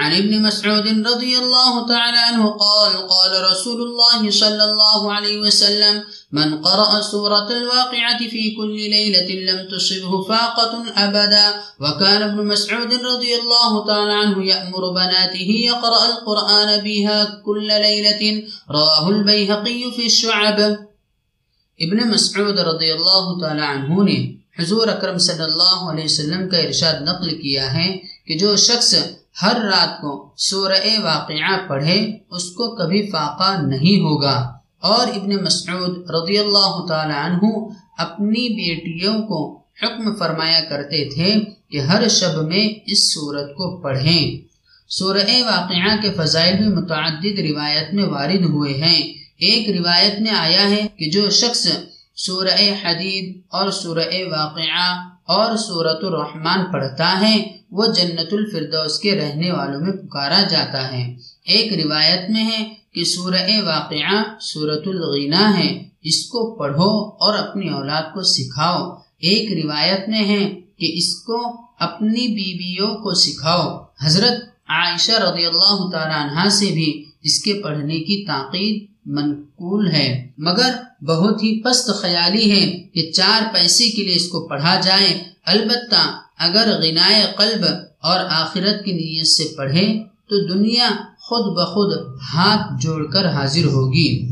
عن ابن مسعود رضي الله تعالى عنه قال قال رسول الله صلى الله عليه وسلم من قرأ سورة الواقعة في كل ليلة لم تصبه فاقة أبدا. وكان ابن مسعود رضي الله تعالى عنه يأمر بناته يقرأ القرآن بها كل ليلة. رواه البيهقي في الشعب. ابن مسعود رضی اللہ تعالی عنہ نے حضور اکرم صلی اللہ علیہ وسلم کا ارشاد نقل کیا ہے کہ جو شخص ہر رات کو سورہ واقعہ پڑھے، اس کو کبھی فاقہ نہیں ہوگا۔ اور ابن مسعود رضی اللہ تعالی عنہ اپنی بیٹیوں کو حکم فرمایا کرتے تھے کہ ہر شب میں اس صورت کو پڑھیں۔ سورہ واقعہ کے فضائل بھی متعدد روایت میں وارد ہوئے ہیں۔ ایک روایت میں آیا ہے کہ جو شخص سورہ حدید اور سورہ واقعہ اور سورت الرحمن پڑھتا ہے۔ وہ جنت الفردوس کے رہنے والوں میں پکارا جاتا ہے۔ ایک روایت میں ہے کہ سورہ واقعہ سورت الغنا ہے۔ اس کو پڑھو اور اپنی اولاد کو سکھاؤ۔ ایک روایت میں ہے کہ اس کو اپنی بیویوں کو سکھاؤ۔ حضرت عائشہ رضی اللہ تعالی عنہ سے بھی اس کے پڑھنے کی تاقید منقول ہے۔ مگر بہت ہی پست خیالی ہے کہ چار پیسے کے لیے اس کو پڑھا جائے۔ البتہ اگر غنائے قلب اور آخرت کی نیت سے پڑھے تو دنیا خود بخود ہاتھ جوڑ کر حاضر ہوگی۔